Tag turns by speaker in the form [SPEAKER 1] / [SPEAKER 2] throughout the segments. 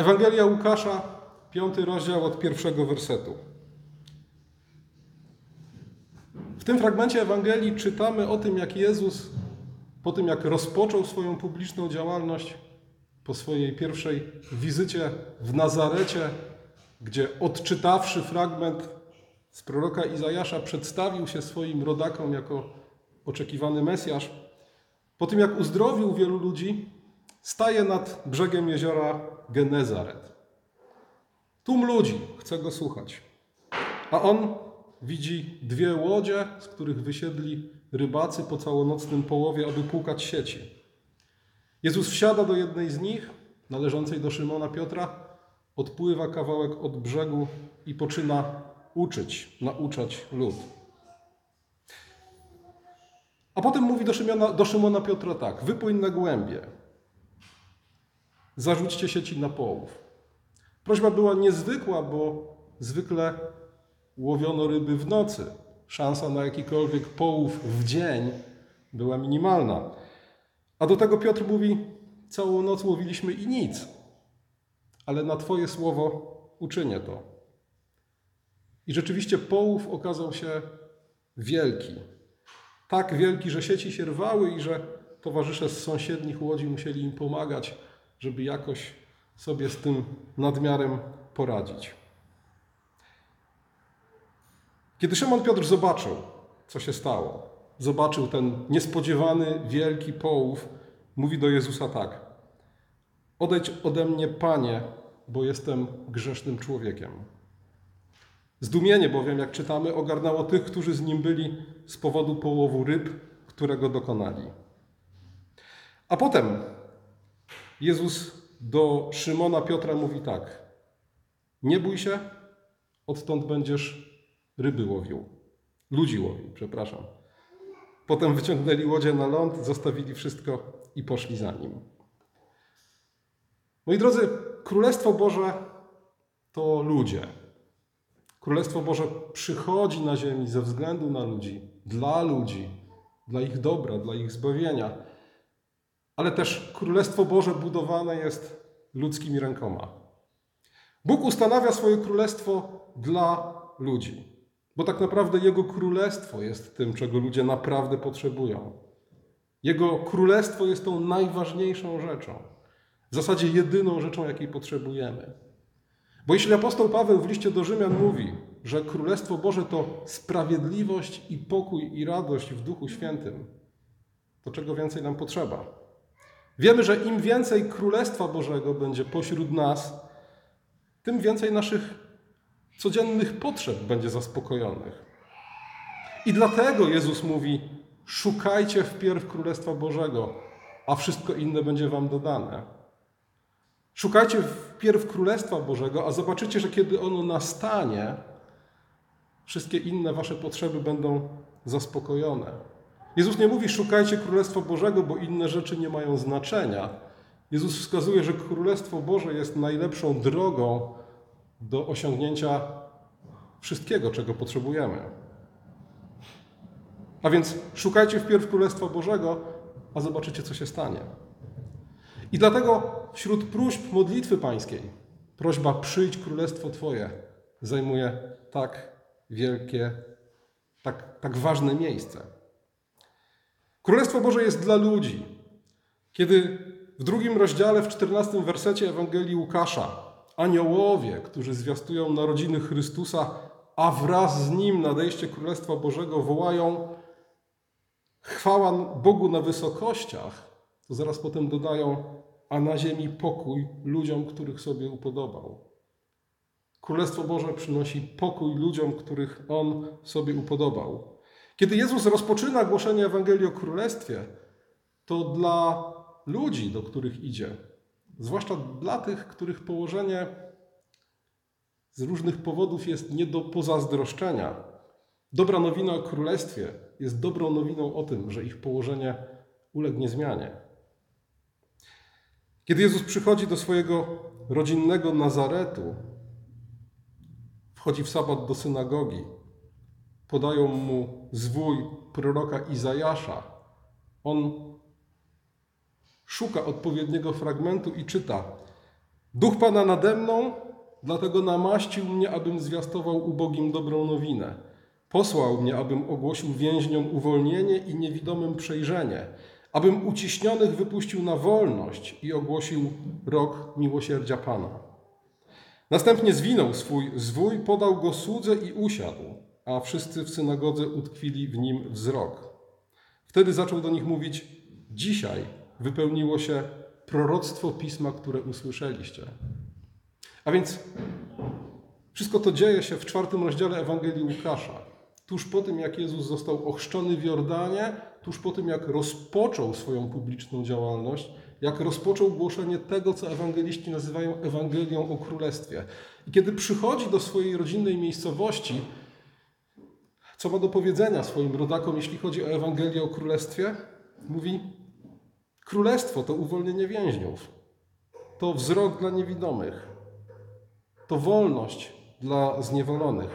[SPEAKER 1] Ewangelia Łukasza, piąty rozdział od pierwszego wersetu. W tym fragmencie Ewangelii czytamy o tym, jak Jezus, po tym jak rozpoczął swoją publiczną działalność, po swojej pierwszej wizycie w Nazarecie, gdzie odczytawszy fragment z proroka Izajasza, przedstawił się swoim rodakom jako oczekiwany Mesjasz, po tym jak uzdrowił wielu ludzi, staje nad brzegiem jeziora Genezaret. Tłum ludzi chce go słuchać, a on widzi dwie łodzie, z których wysiedli rybacy po całonocnym połowie, aby płukać sieci. Jezus wsiada do jednej z nich, należącej do Szymona Piotra, odpływa kawałek od brzegu i poczyna uczyć, nauczać lud. A potem mówi do Szymona, do Szymona Piotra tak: wypłyń na głębie, zarzućcie sieci na połów. Prośba była niezwykła, bo zwykle łowiono ryby w nocy. Szansa na jakikolwiek połów w dzień była minimalna. A do tego Piotr mówi: Całą noc łowiliśmy i nic, ale na Twoje słowo uczynię to. I rzeczywiście połów okazał się wielki. Tak wielki, że sieci się rwały i że towarzysze z sąsiednich łodzi musieli im pomagać, żeby jakoś sobie z tym nadmiarem poradzić. Kiedy Szymon Piotr zobaczył, co się stało, zobaczył ten niespodziewany, wielki połów, mówi do Jezusa tak: Odejdź ode mnie, panie, bo jestem grzesznym człowiekiem. Zdumienie bowiem, jak czytamy, ogarnęło tych, którzy z nim byli z powodu połowu ryb, którego dokonali. A potem Jezus do Szymona Piotra mówi tak: Nie bój się, odtąd będziesz ryby łowił. Ludzi łowił, przepraszam. Potem wyciągnęli łodzie na ląd, zostawili wszystko i poszli za nim. Moi drodzy, Królestwo Boże to ludzie. Królestwo Boże przychodzi na ziemi ze względu na ludzi, dla ludzi, dla ich dobra, dla ich zbawienia. Ale też Królestwo Boże budowane jest ludzkimi rękoma. Bóg ustanawia swoje królestwo dla ludzi, bo tak naprawdę Jego królestwo jest tym, czego ludzie naprawdę potrzebują. Jego królestwo jest tą najważniejszą rzeczą, w zasadzie jedyną rzeczą, jakiej potrzebujemy. Bo jeśli apostoł Paweł w liście do Rzymian mówi, że Królestwo Boże to sprawiedliwość i pokój i radość w Duchu Świętym, to czego więcej nam potrzeba? Wiemy, że im więcej Królestwa Bożego będzie pośród nas, tym więcej naszych codziennych potrzeb będzie zaspokojonych. I dlatego Jezus mówi: Szukajcie wpierw Królestwa Bożego, a wszystko inne będzie Wam dodane. Szukajcie wpierw Królestwa Bożego, a zobaczycie, że kiedy ono nastanie, wszystkie inne wasze potrzeby będą zaspokojone. Jezus nie mówi szukajcie Królestwa Bożego, bo inne rzeczy nie mają znaczenia. Jezus wskazuje, że Królestwo Boże jest najlepszą drogą do osiągnięcia wszystkiego, czego potrzebujemy. A więc szukajcie wpierw Królestwa Bożego, a zobaczycie, co się stanie. I dlatego wśród próśb modlitwy pańskiej prośba przyjdź królestwo Twoje zajmuje tak wielkie, tak, tak ważne miejsce. Królestwo Boże jest dla ludzi. Kiedy w drugim rozdziale, w czternastym wersecie Ewangelii Łukasza aniołowie, którzy zwiastują narodziny Chrystusa, a wraz z nim nadejście Królestwa Bożego wołają chwała Bogu na wysokościach, to zaraz potem dodają, a na ziemi pokój ludziom, których sobie upodobał. Królestwo Boże przynosi pokój ludziom, których On sobie upodobał. Kiedy Jezus rozpoczyna głoszenie Ewangelii o Królestwie, to dla ludzi, do których idzie, zwłaszcza dla tych, których położenie z różnych powodów jest nie do pozazdroszczenia. Dobra nowina o Królestwie jest dobrą nowiną o tym, że ich położenie ulegnie zmianie. Kiedy Jezus przychodzi do swojego rodzinnego Nazaretu, wchodzi w sabat do synagogi, podają mu zwój proroka Izajasza. On szuka odpowiedniego fragmentu i czyta: Duch Pana nade mną, dlatego namaścił mnie, abym zwiastował ubogim dobrą nowinę. Posłał mnie, abym ogłosił więźniom uwolnienie i niewidomym przejrzenie, abym uciśnionych wypuścił na wolność i ogłosił rok miłosierdzia Pana. Następnie zwinął swój zwój, podał go słudze i usiadł, a wszyscy w synagodze utkwili w nim wzrok. Wtedy zaczął do nich mówić: Dzisiaj wypełniło się proroctwo pisma, które usłyszeliście. A więc wszystko to dzieje się w czwartym rozdziale Ewangelii Łukasza. Tuż po tym, jak Jezus został ochrzczony w Jordanie, tuż po tym, jak rozpoczął swoją publiczną działalność, jak rozpoczął głoszenie tego, co ewangeliści nazywają Ewangelią o Królestwie. I kiedy przychodzi do swojej rodzinnej miejscowości, co ma do powiedzenia swoim rodakom, jeśli chodzi o Ewangelię o Królestwie? Mówi: Królestwo to uwolnienie więźniów, to wzrok dla niewidomych, to wolność dla zniewolonych.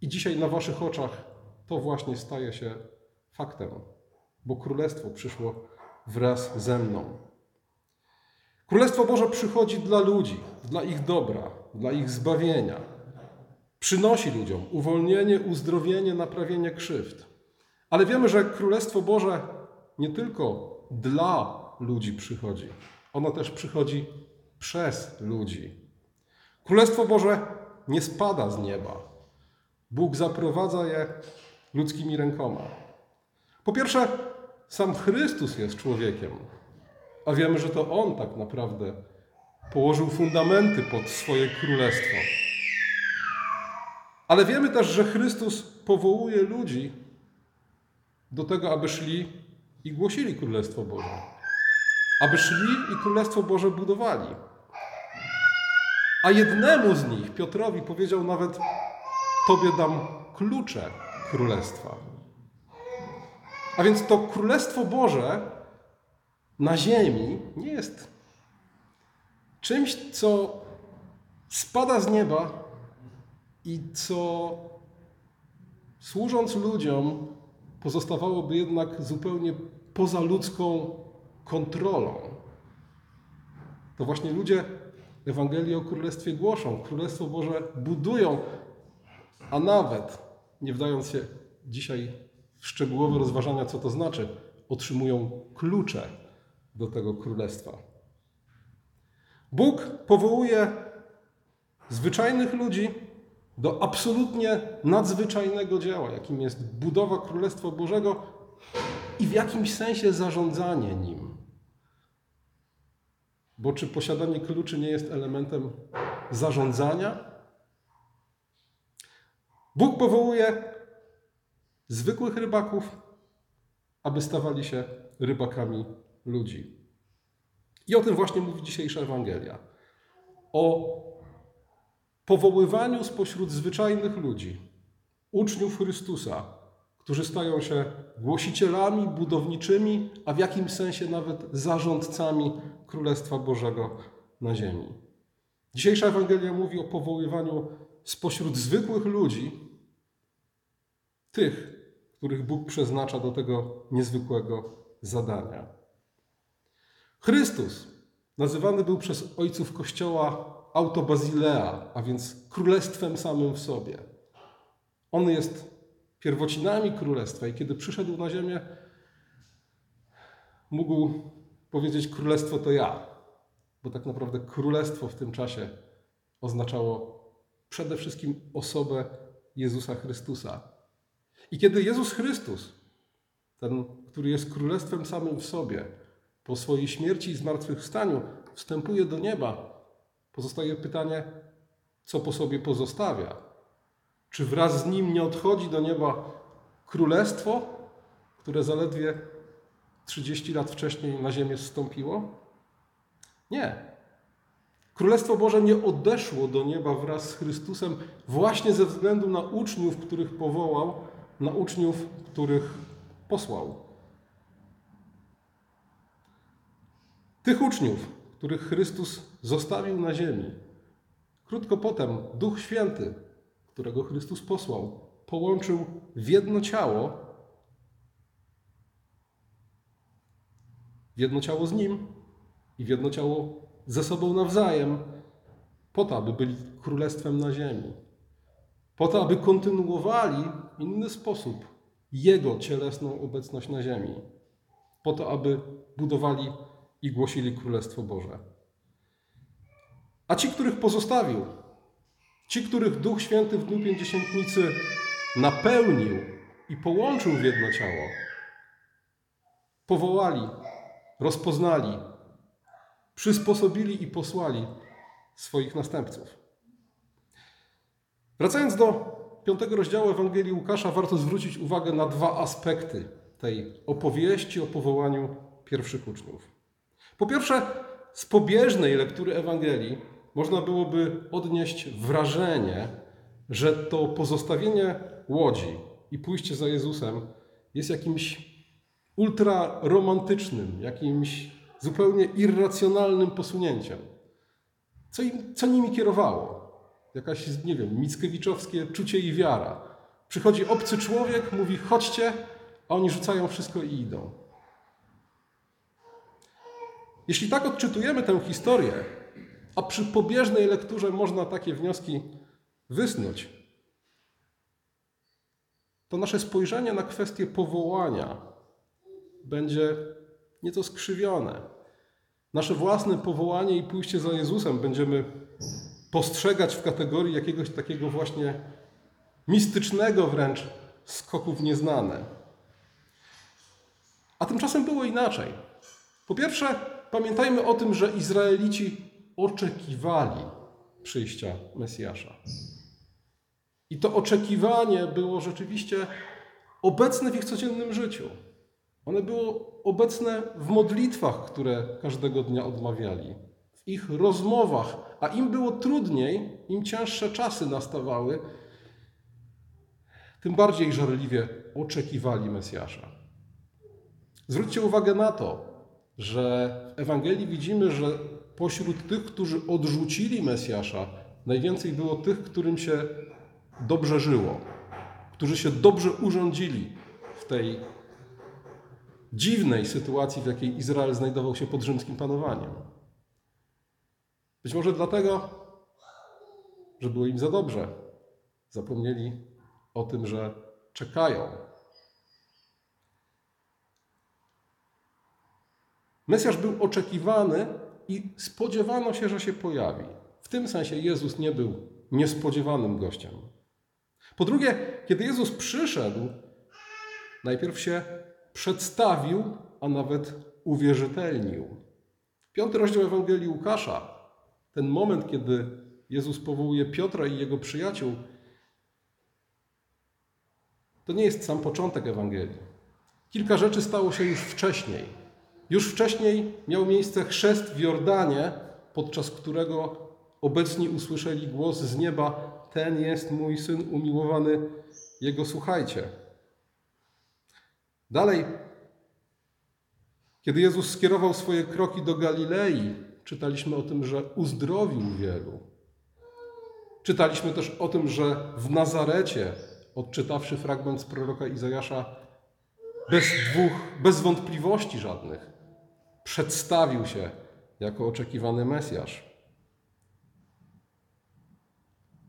[SPEAKER 1] I dzisiaj na Waszych oczach to właśnie staje się faktem, bo Królestwo przyszło wraz ze mną. Królestwo Boże przychodzi dla ludzi, dla ich dobra, dla ich zbawienia. Przynosi ludziom uwolnienie, uzdrowienie, naprawienie krzywd. Ale wiemy, że Królestwo Boże nie tylko dla ludzi przychodzi, ono też przychodzi przez ludzi. Królestwo Boże nie spada z nieba. Bóg zaprowadza je ludzkimi rękoma. Po pierwsze, sam Chrystus jest człowiekiem, a wiemy, że to On tak naprawdę położył fundamenty pod swoje królestwo. Ale wiemy też, że Chrystus powołuje ludzi do tego, aby szli i głosili Królestwo Boże. Aby szli i Królestwo Boże budowali. A jednemu z nich, Piotrowi, powiedział nawet: Tobie dam klucze Królestwa. A więc to Królestwo Boże na ziemi nie jest czymś, co spada z nieba i co służąc ludziom pozostawałoby jednak zupełnie poza ludzką kontrolą. To właśnie ludzie Ewangelię o Królestwie głoszą, Królestwo Boże budują, a nawet, nie wdając się dzisiaj w szczegółowe rozważania, co to znaczy, otrzymują klucze do tego Królestwa. Bóg powołuje zwyczajnych ludzi do absolutnie nadzwyczajnego dzieła, jakim jest budowa Królestwa Bożego i w jakimś sensie zarządzanie nim. Bo czy posiadanie kluczy nie jest elementem zarządzania? Bóg powołuje zwykłych rybaków, aby stawali się rybakami ludzi. I o tym właśnie mówi dzisiejsza Ewangelia. O powoływaniu spośród zwyczajnych ludzi, uczniów Chrystusa, którzy stają się głosicielami budowniczymi, a w jakimś sensie nawet zarządcami Królestwa Bożego na ziemi. Dzisiejsza Ewangelia mówi o powoływaniu spośród zwykłych ludzi, tych, których Bóg przeznacza do tego niezwykłego zadania. Chrystus nazywany był przez ojców Kościoła autobazilea, a więc królestwem samym w sobie. On jest pierwocinami królestwa i kiedy przyszedł na ziemię, mógł powiedzieć: Królestwo to ja, bo tak naprawdę królestwo w tym czasie oznaczało przede wszystkim osobę Jezusa Chrystusa. I kiedy Jezus Chrystus, ten, który jest królestwem samym w sobie, po swojej śmierci i zmartwychwstaniu wstępuje do nieba, Pozostaje pytanie, co po sobie pozostawia. Czy wraz z nim nie odchodzi do nieba królestwo, które zaledwie 30 lat wcześniej na ziemię zstąpiło? Nie. Królestwo Boże nie odeszło do nieba wraz z Chrystusem właśnie ze względu na uczniów, których powołał, na uczniów, których posłał. Tych uczniów, których Chrystus zostawił na ziemi. Krótko potem Duch Święty, którego Chrystus posłał, połączył w jedno ciało, w jedno ciało z Nim i w jedno ciało ze sobą nawzajem, po to, aby byli królestwem na ziemi. Po to, aby kontynuowali w inny sposób Jego cielesną obecność na ziemi. Po to, aby budowali i głosili Królestwo Boże. A ci, których pozostawił, ci, których Duch Święty w Dniu Pięćdziesiętnicy napełnił i połączył w jedno ciało, powołali, rozpoznali, przysposobili i posłali swoich następców. Wracając do piątego rozdziału Ewangelii Łukasza, warto zwrócić uwagę na dwa aspekty tej opowieści o powołaniu pierwszych uczniów. Po pierwsze, z pobieżnej lektury Ewangelii można byłoby odnieść wrażenie, że to pozostawienie łodzi i pójście za Jezusem jest jakimś ultraromantycznym, jakimś zupełnie irracjonalnym posunięciem. Co, im, co nimi kierowało? Jakaś, nie wiem, mickiewiczowskie czucie i wiara. Przychodzi obcy człowiek, mówi chodźcie, a oni rzucają wszystko i idą. Jeśli tak odczytujemy tę historię, a przy pobieżnej lekturze można takie wnioski wysnuć, to nasze spojrzenie na kwestię powołania będzie nieco skrzywione. Nasze własne powołanie i pójście za Jezusem będziemy postrzegać w kategorii jakiegoś takiego właśnie mistycznego wręcz skoku w nieznane. A tymczasem było inaczej. Po pierwsze, pamiętajmy o tym, że Izraelici oczekiwali przyjścia Mesjasza. I to oczekiwanie było rzeczywiście obecne w ich codziennym życiu. One było obecne w modlitwach, które każdego dnia odmawiali, w ich rozmowach, a im było trudniej, im cięższe czasy nastawały, tym bardziej żarliwie oczekiwali Mesjasza. Zwróćcie uwagę na to, że w Ewangelii widzimy, że pośród tych, którzy odrzucili Mesjasza, najwięcej było tych, którym się dobrze żyło, którzy się dobrze urządzili w tej dziwnej sytuacji, w jakiej Izrael znajdował się pod rzymskim panowaniem. Być może dlatego, że było im za dobrze. Zapomnieli o tym, że czekają. Mesjasz był oczekiwany i spodziewano się, że się pojawi. W tym sensie Jezus nie był niespodziewanym gościem. Po drugie, kiedy Jezus przyszedł, najpierw się przedstawił, a nawet uwierzytelnił. Piąty rozdział Ewangelii Łukasza, ten moment, kiedy Jezus powołuje Piotra i jego przyjaciół, to nie jest sam początek Ewangelii. Kilka rzeczy stało się już wcześniej. Już wcześniej miał miejsce chrzest w Jordanie, podczas którego obecni usłyszeli głos z nieba: Ten jest mój syn umiłowany, jego słuchajcie. Dalej, kiedy Jezus skierował swoje kroki do Galilei, czytaliśmy o tym, że uzdrowił wielu. Czytaliśmy też o tym, że w Nazarecie, odczytawszy fragment z proroka Izajasza, bez dwóch, bez wątpliwości żadnych, przedstawił się jako oczekiwany Mesjasz.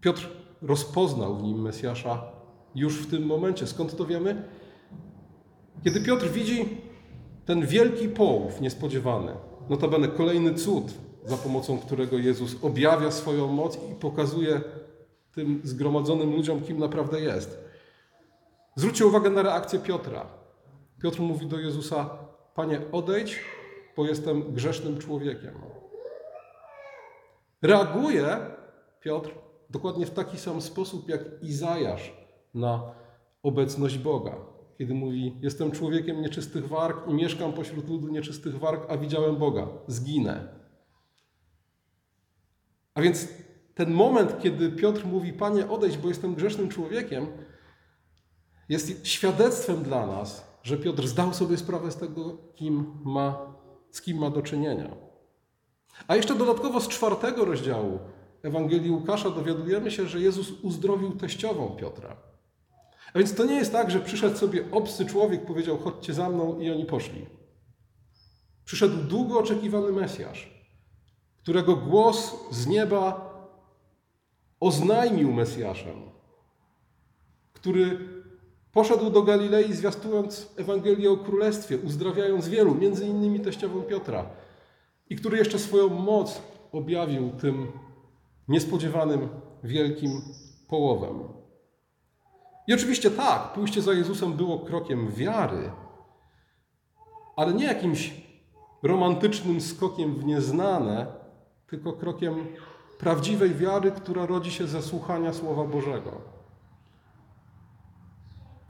[SPEAKER 1] Piotr rozpoznał w nim Mesjasza już w tym momencie. Skąd to wiemy? Kiedy Piotr widzi ten wielki połów niespodziewany, notabene kolejny cud, za pomocą którego Jezus objawia swoją moc i pokazuje tym zgromadzonym ludziom, kim naprawdę jest. Zwróćcie uwagę na reakcję Piotra. Piotr mówi do Jezusa: Panie, odejdź, bo jestem grzesznym człowiekiem. Reaguje Piotr dokładnie w taki sam sposób jak Izajasz na obecność Boga kiedy mówi: Jestem człowiekiem nieczystych warg i mieszkam pośród ludu nieczystych warg, a widziałem Boga, zginę. A więc ten moment, kiedy Piotr mówi: Panie, odejdź, bo jestem grzesznym człowiekiem, jest świadectwem dla nas, że Piotr zdał sobie sprawę z tego, kim ma, z kim ma do czynienia. A jeszcze dodatkowo z czwartego rozdziału Ewangelii Łukasza dowiadujemy się, że Jezus uzdrowił teściową Piotra. A więc to nie jest tak, że przyszedł sobie obcy człowiek, powiedział: chodźcie za mną, i oni poszli. Przyszedł długo oczekiwany Mesjasz. którego głos z nieba oznajmił Mesjaszem, który poszedł do Galilei zwiastując Ewangelię o Królestwie, uzdrawiając wielu, między innymi teściową Piotra, i który jeszcze swoją moc objawił tym niespodziewanym wielkim połowem. I oczywiście tak, pójście za Jezusem było krokiem wiary, ale nie jakimś romantycznym skokiem w nieznane, tylko krokiem prawdziwej wiary, która rodzi się ze słuchania Słowa Bożego.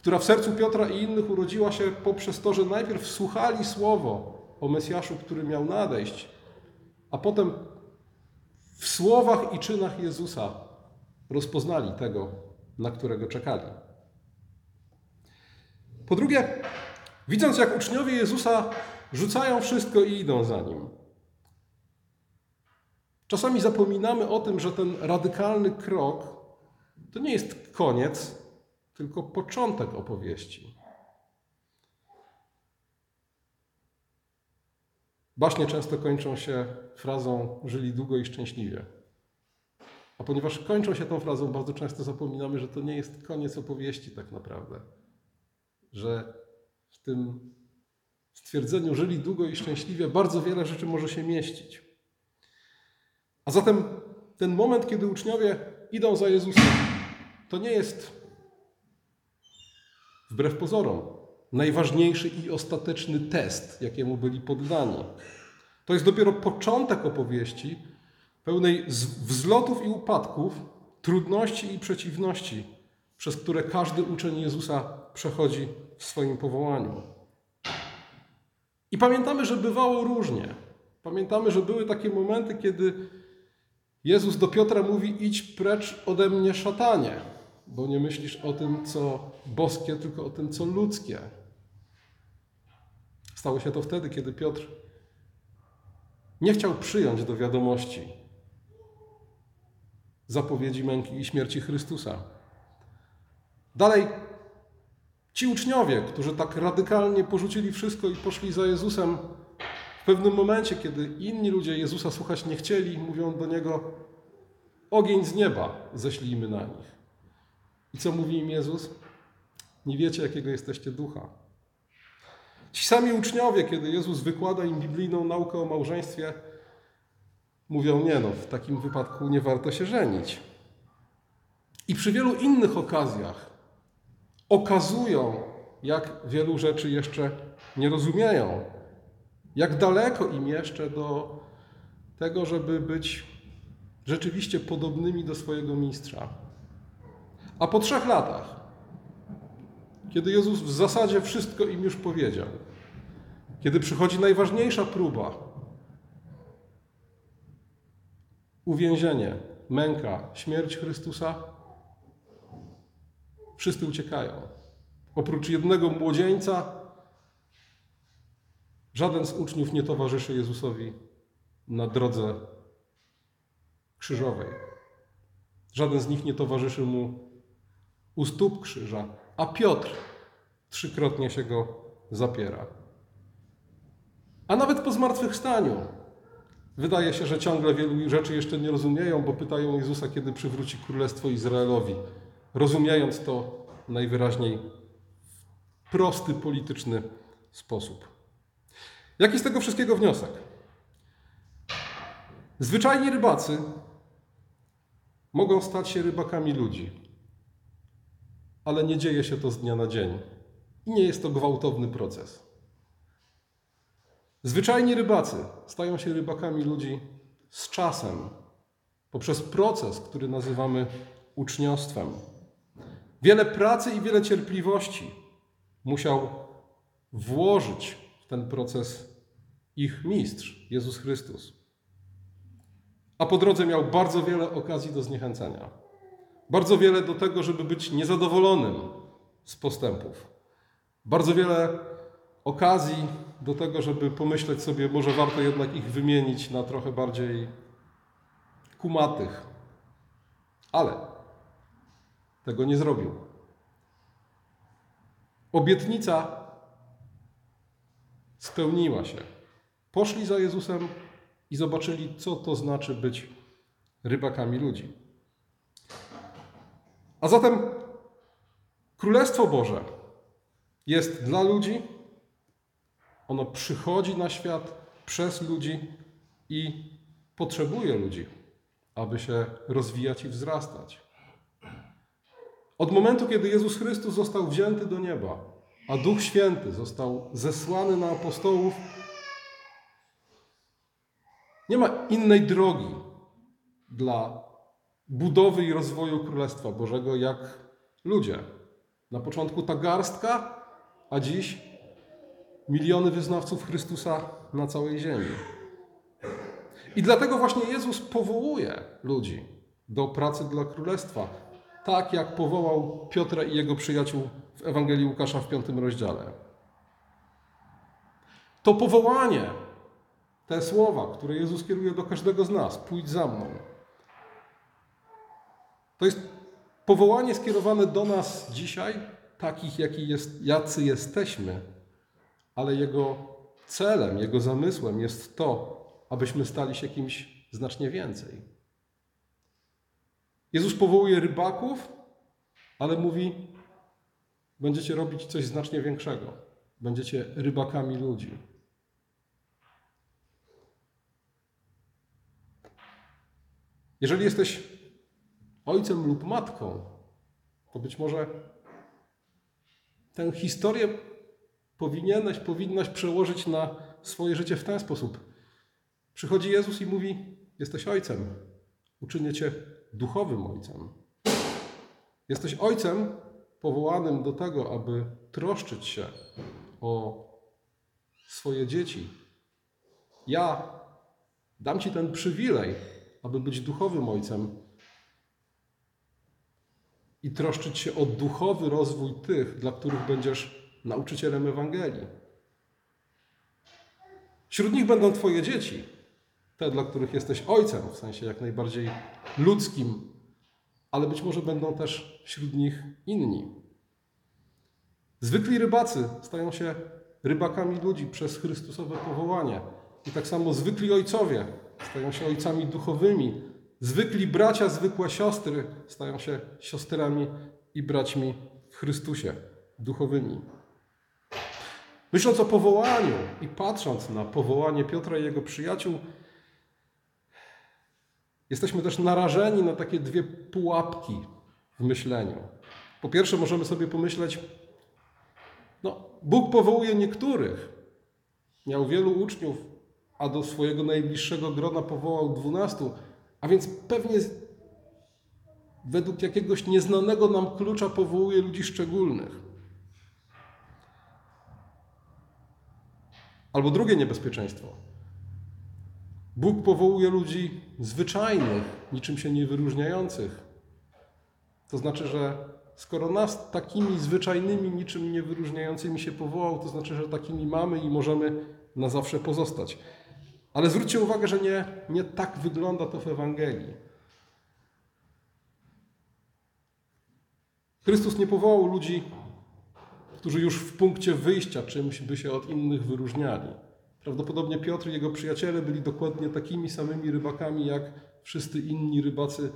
[SPEAKER 1] Która w sercu Piotra i innych urodziła się poprzez to, że najpierw słuchali Słowo o Mesjaszu, który miał nadejść, a potem w słowach i czynach Jezusa rozpoznali tego, na którego czekali. Po drugie, widząc jak uczniowie Jezusa rzucają wszystko i idą za nim. Czasami zapominamy o tym, że ten radykalny krok to nie jest koniec, tylko początek opowieści. Baśnie często kończą się frazą żyli długo i szczęśliwie. A ponieważ kończą się tą frazą, bardzo często zapominamy, że to nie jest koniec opowieści tak naprawdę. Że w tym stwierdzeniu żyli długo i szczęśliwie bardzo wiele rzeczy może się mieścić. A zatem ten moment, kiedy uczniowie idą za Jezusem, to nie jest wbrew pozorom najważniejszy i ostateczny test, jakiemu byli poddani. To jest dopiero początek opowieści, pełnej wzlotów i upadków, trudności i przeciwności, przez które każdy uczeń Jezusa przechodzi w swoim powołaniu. I pamiętamy, że bywało różnie. Pamiętamy, że były takie momenty, kiedy Jezus do Piotra mówi: Idź precz ode mnie, szatanie, bo nie myślisz o tym, co boskie, tylko o tym, co ludzkie. Stało się to wtedy, kiedy Piotr nie chciał przyjąć do wiadomości zapowiedzi męki i śmierci Chrystusa. Dalej, ci uczniowie, którzy tak radykalnie porzucili wszystko i poszli za Jezusem, w pewnym momencie, kiedy inni ludzie Jezusa słuchać nie chcieli, mówią do Niego: Ogień z nieba ześlijmy na nich. I co mówi im Jezus? Nie wiecie, jakiego jesteście ducha. Ci sami uczniowie, kiedy Jezus wykłada im biblijną naukę o małżeństwie, mówią: Nie, no, w takim wypadku nie warto się żenić. I przy wielu innych okazjach okazują, jak wielu rzeczy jeszcze nie rozumieją, jak daleko im jeszcze do tego, żeby być rzeczywiście podobnymi do swojego mistrza. A po trzech latach, kiedy Jezus w zasadzie wszystko im już powiedział, kiedy przychodzi najważniejsza próba, uwięzienie, męka, śmierć Chrystusa, wszyscy uciekają. Oprócz jednego młodzieńca, żaden z uczniów nie towarzyszy Jezusowi na drodze krzyżowej. Żaden z nich nie towarzyszy mu u stóp krzyża, a Piotr trzykrotnie się go zapiera. A nawet po zmartwychwstaniu wydaje się, że ciągle wielu rzeczy jeszcze nie rozumieją, bo pytają Jezusa, kiedy przywróci królestwo Izraelowi, rozumiejąc to najwyraźniej w prosty, polityczny sposób. Jaki z tego wszystkiego wniosek? Zwyczajni rybacy mogą stać się rybakami ludzi, ale nie dzieje się to z dnia na dzień i nie jest to gwałtowny proces. Zwyczajni rybacy stają się rybakami ludzi z czasem, poprzez proces, który nazywamy uczniostwem. Wiele pracy i wiele cierpliwości musiał włożyć w ten proces ich mistrz, Jezus Chrystus. A po drodze miał bardzo wiele okazji do zniechęcenia. Bardzo wiele do tego, żeby być niezadowolonym z postępów. Bardzo wiele okazji do tego, żeby pomyśleć sobie, może warto jednak ich wymienić na trochę bardziej kumatych. Ale tego nie zrobił. Obietnica spełniła się. Poszli za Jezusem i zobaczyli, co to znaczy być rybakami ludzi. A zatem Królestwo Boże jest dla ludzi, ono przychodzi na świat przez ludzi i potrzebuje ludzi, aby się rozwijać i wzrastać. Od momentu, kiedy Jezus Chrystus został wzięty do nieba, a Duch Święty został zesłany na apostołów, nie ma innej drogi dla budowy i rozwoju Królestwa Bożego jak ludzie. Na początku ta garstka, a dziś miliony wyznawców Chrystusa na całej ziemi. I dlatego właśnie Jezus powołuje ludzi do pracy dla Królestwa, tak jak powołał Piotra i jego przyjaciół w Ewangelii Łukasza w piątym rozdziale. To powołanie, te słowa, które Jezus kieruje do każdego z nas, pójdź za mną. To jest powołanie skierowane do nas dzisiaj, takich, jaki jest, jacy jesteśmy, ale jego celem, jego zamysłem jest to, abyśmy stali się kimś znacznie więcej. Jezus powołuje rybaków, ale mówi: Będziecie robić coś znacznie większego. Będziecie rybakami ludzi. Jeżeli jesteś ojcem lub matką, to być może tę historię powinieneś, powinnaś przełożyć na swoje życie w ten sposób. Przychodzi Jezus i mówi: Jesteś ojcem, uczynię cię duchowym ojcem. Jesteś ojcem powołanym do tego, aby troszczyć się o swoje dzieci. Ja dam ci ten przywilej, aby być duchowym ojcem i troszczyć się o duchowy rozwój tych, dla których będziesz nauczycielem Ewangelii. Wśród nich będą Twoje dzieci, te, dla których jesteś ojcem, w sensie jak najbardziej ludzkim, ale być może będą też wśród nich inni. Zwykli rybacy stają się rybakami ludzi przez Chrystusowe powołanie. I tak samo zwykli ojcowie stają się ojcami duchowymi. Zwykli bracia, zwykłe siostry stają się siostrami i braćmi w Chrystusie duchowymi. Myśląc o powołaniu i patrząc na powołanie Piotra i jego przyjaciół, jesteśmy też narażeni na takie dwie pułapki w myśleniu. Po pierwsze, możemy sobie pomyśleć, no, Bóg powołuje niektórych. Miał wielu uczniów, a do swojego najbliższego grona powołał dwunastu, a więc pewnie według jakiegoś nieznanego nam klucza powołuje ludzi szczególnych. Albo drugie niebezpieczeństwo. Bóg powołuje ludzi zwyczajnych, niczym się nie wyróżniających. To znaczy, że skoro nas takimi zwyczajnymi, niczym nie wyróżniającymi się powołał, to znaczy, że takimi mamy i możemy na zawsze pozostać. Ale zwróćcie uwagę, że nie, nie tak wygląda to w Ewangelii. Chrystus nie powołał ludzi, którzy już w punkcie wyjścia czymś by się od innych wyróżniali. Prawdopodobnie Piotr i jego przyjaciele byli dokładnie takimi samymi rybakami, jak wszyscy inni rybacy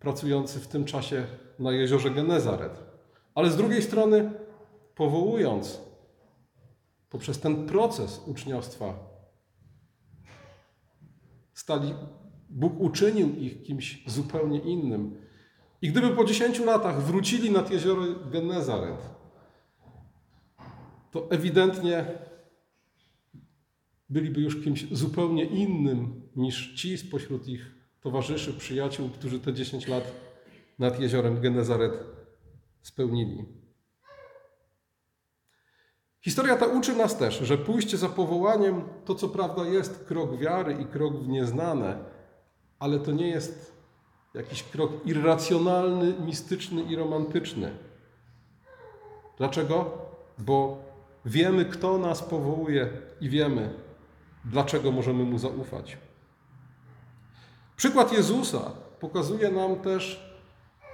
[SPEAKER 1] pracujący w tym czasie na jeziorze Genezaret. Ale z drugiej strony, powołując poprzez ten proces uczniostwa, stali, Bóg uczynił ich kimś zupełnie innym. I gdyby po 10 latach wrócili nad jezioro Genezaret, to ewidentnie byliby już kimś zupełnie innym niż ci spośród ich towarzyszy, przyjaciół, którzy te 10 lat nad jeziorem Genezaret spełnili. Historia ta uczy nas też, że pójście za powołaniem to co prawda jest krok wiary i krok w nieznane, ale to nie jest jakiś krok irracjonalny, mistyczny i romantyczny. Dlaczego? Bo wiemy, kto nas powołuje i wiemy, dlaczego możemy mu zaufać. Przykład Jezusa pokazuje nam też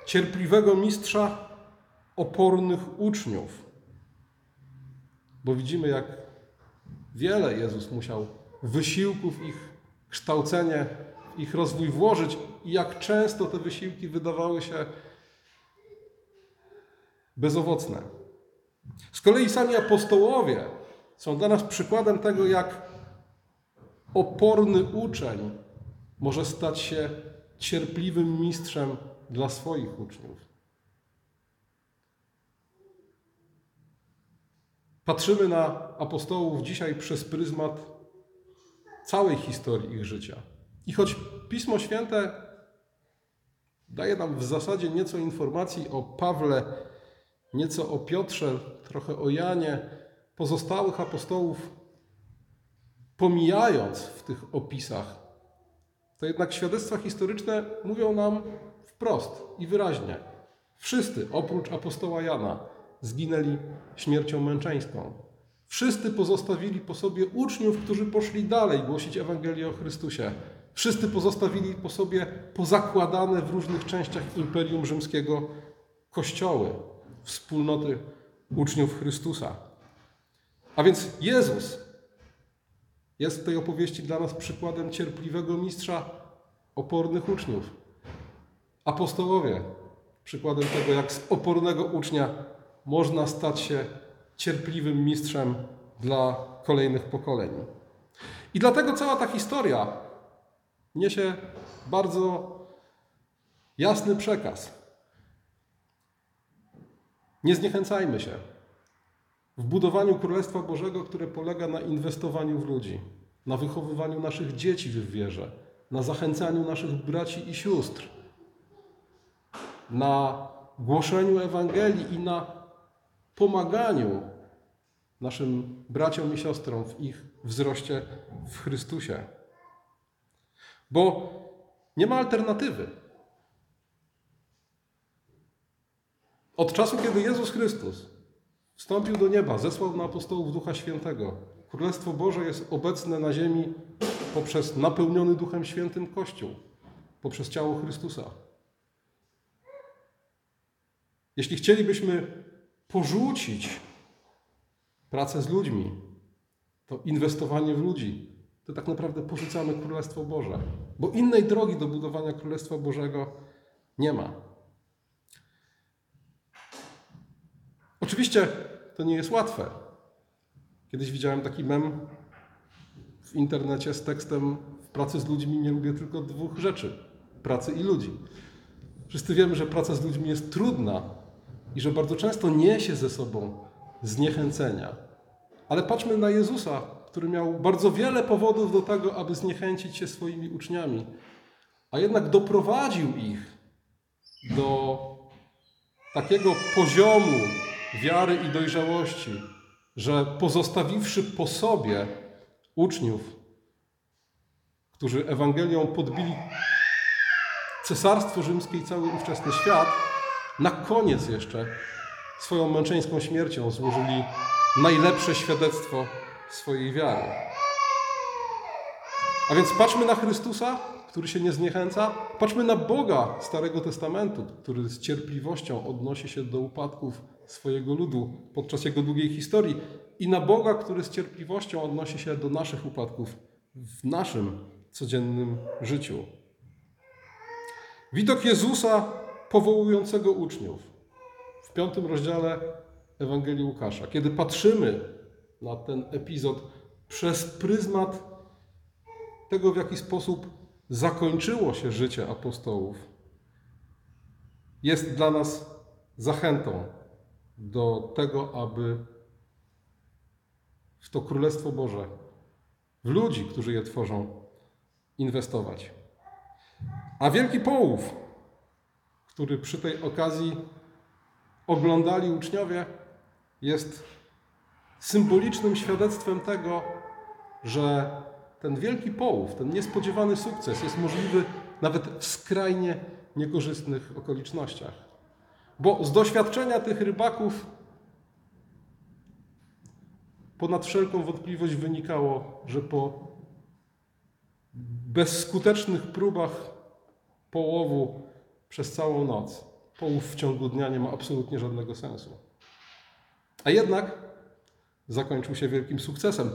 [SPEAKER 1] cierpliwego mistrza opornych uczniów. Bo widzimy, jak wiele Jezus musiał wysiłków ich kształcenie, ich rozwój włożyć i jak często te wysiłki wydawały się bezowocne. Z kolei sami apostołowie są dla nas przykładem tego, jak oporny uczeń może stać się cierpliwym mistrzem dla swoich uczniów. Patrzymy na apostołów dzisiaj przez pryzmat całej historii ich życia. I choć Pismo Święte daje nam w zasadzie nieco informacji o Pawle, nieco o Piotrze, trochę o Janie, pozostałych apostołów, pomijając w tych opisach, to jednak świadectwa historyczne mówią nam wprost i wyraźnie. Wszyscy, oprócz apostoła Jana, zginęli śmiercią męczeńską. Wszyscy pozostawili po sobie uczniów, którzy poszli dalej głosić Ewangelię o Chrystusie. Wszyscy pozostawili po sobie pozakładane w różnych częściach Imperium Rzymskiego kościoły, wspólnoty uczniów Chrystusa. A więc Jezus jest w tej opowieści dla nas przykładem cierpliwego mistrza opornych uczniów. Apostołowie przykładem tego, jak z opornego ucznia można stać się cierpliwym mistrzem dla kolejnych pokoleń. I dlatego cała ta historia niesie bardzo jasny przekaz. Nie zniechęcajmy się w budowaniu Królestwa Bożego, które polega na inwestowaniu w ludzi, na wychowywaniu naszych dzieci w wierze, na zachęcaniu naszych braci i sióstr, na głoszeniu Ewangelii i na pomaganiu naszym braciom i siostrom w ich wzroście w Chrystusie. Bo nie ma alternatywy. Od czasu, kiedy Jezus Chrystus wstąpił do nieba, zesłał na apostołów Ducha Świętego, Królestwo Boże jest obecne na ziemi poprzez napełniony Duchem Świętym Kościół, poprzez ciało Chrystusa. Jeśli chcielibyśmy porzucić pracę z ludźmi, to inwestowanie w ludzi, to tak naprawdę porzucamy Królestwo Boże, bo innej drogi do budowania Królestwa Bożego nie ma. Oczywiście to nie jest łatwe. Kiedyś widziałem taki mem w internecie z tekstem w pracy z ludźmi nie lubię tylko dwóch rzeczy: pracy i ludzi. Wszyscy wiemy, że praca z ludźmi jest trudna i że bardzo często niesie ze sobą zniechęcenia. Ale patrzmy na Jezusa, który miał bardzo wiele powodów do tego, aby zniechęcić się swoimi uczniami, a jednak doprowadził ich do takiego poziomu wiary i dojrzałości, że pozostawiwszy po sobie uczniów, którzy Ewangelią podbili Cesarstwo Rzymskie i cały ówczesny świat, na koniec jeszcze swoją męczeńską śmiercią złożyli najlepsze świadectwo swojej wiary. A więc patrzmy na Chrystusa, który się nie zniechęca, patrzmy na Boga Starego Testamentu, który z cierpliwością odnosi się do upadków swojego ludu podczas jego długiej historii i na Boga, który z cierpliwością odnosi się do naszych upadków w naszym codziennym życiu. Widok Jezusa powołującego uczniów w piątym rozdziale Ewangelii Łukasza. Kiedy patrzymy na ten epizod przez pryzmat tego, w jaki sposób zakończyło się życie apostołów, jest dla nas zachętą do tego, aby w to Królestwo Boże, w ludzi, którzy je tworzą, inwestować. A wielki połów, który przy tej okazji oglądali uczniowie, jest symbolicznym świadectwem tego, że ten wielki połów, ten niespodziewany sukces jest możliwy nawet w skrajnie niekorzystnych okolicznościach. Bo z doświadczenia tych rybaków ponad wszelką wątpliwość wynikało, że po bezskutecznych próbach połowu przez całą noc, połów w ciągu dnia nie ma absolutnie żadnego sensu. A jednak zakończył się wielkim sukcesem.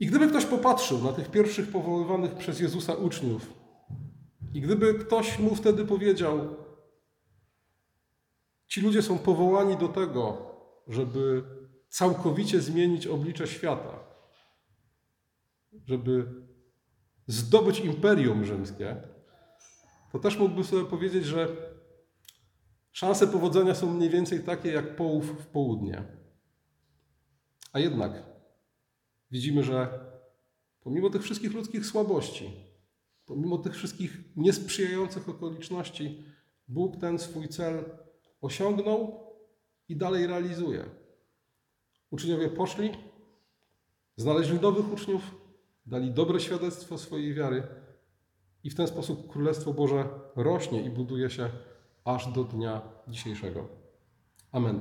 [SPEAKER 1] I gdyby ktoś popatrzył na tych pierwszych powoływanych przez Jezusa uczniów, i gdyby ktoś mu wtedy powiedział, ci ludzie są powołani do tego, żeby całkowicie zmienić oblicze świata, żeby zdobyć imperium rzymskie, to też mógłby sobie powiedzieć, że szanse powodzenia są mniej więcej takie jak połów w południe. A jednak widzimy, że pomimo tych wszystkich ludzkich słabości, pomimo tych wszystkich niesprzyjających okoliczności, Bóg ten swój cel osiągnął i dalej realizuje. Uczniowie poszli, znaleźli nowych uczniów, dali dobre świadectwo swojej wiary i w ten sposób Królestwo Boże rośnie i buduje się aż do dnia dzisiejszego. Amen.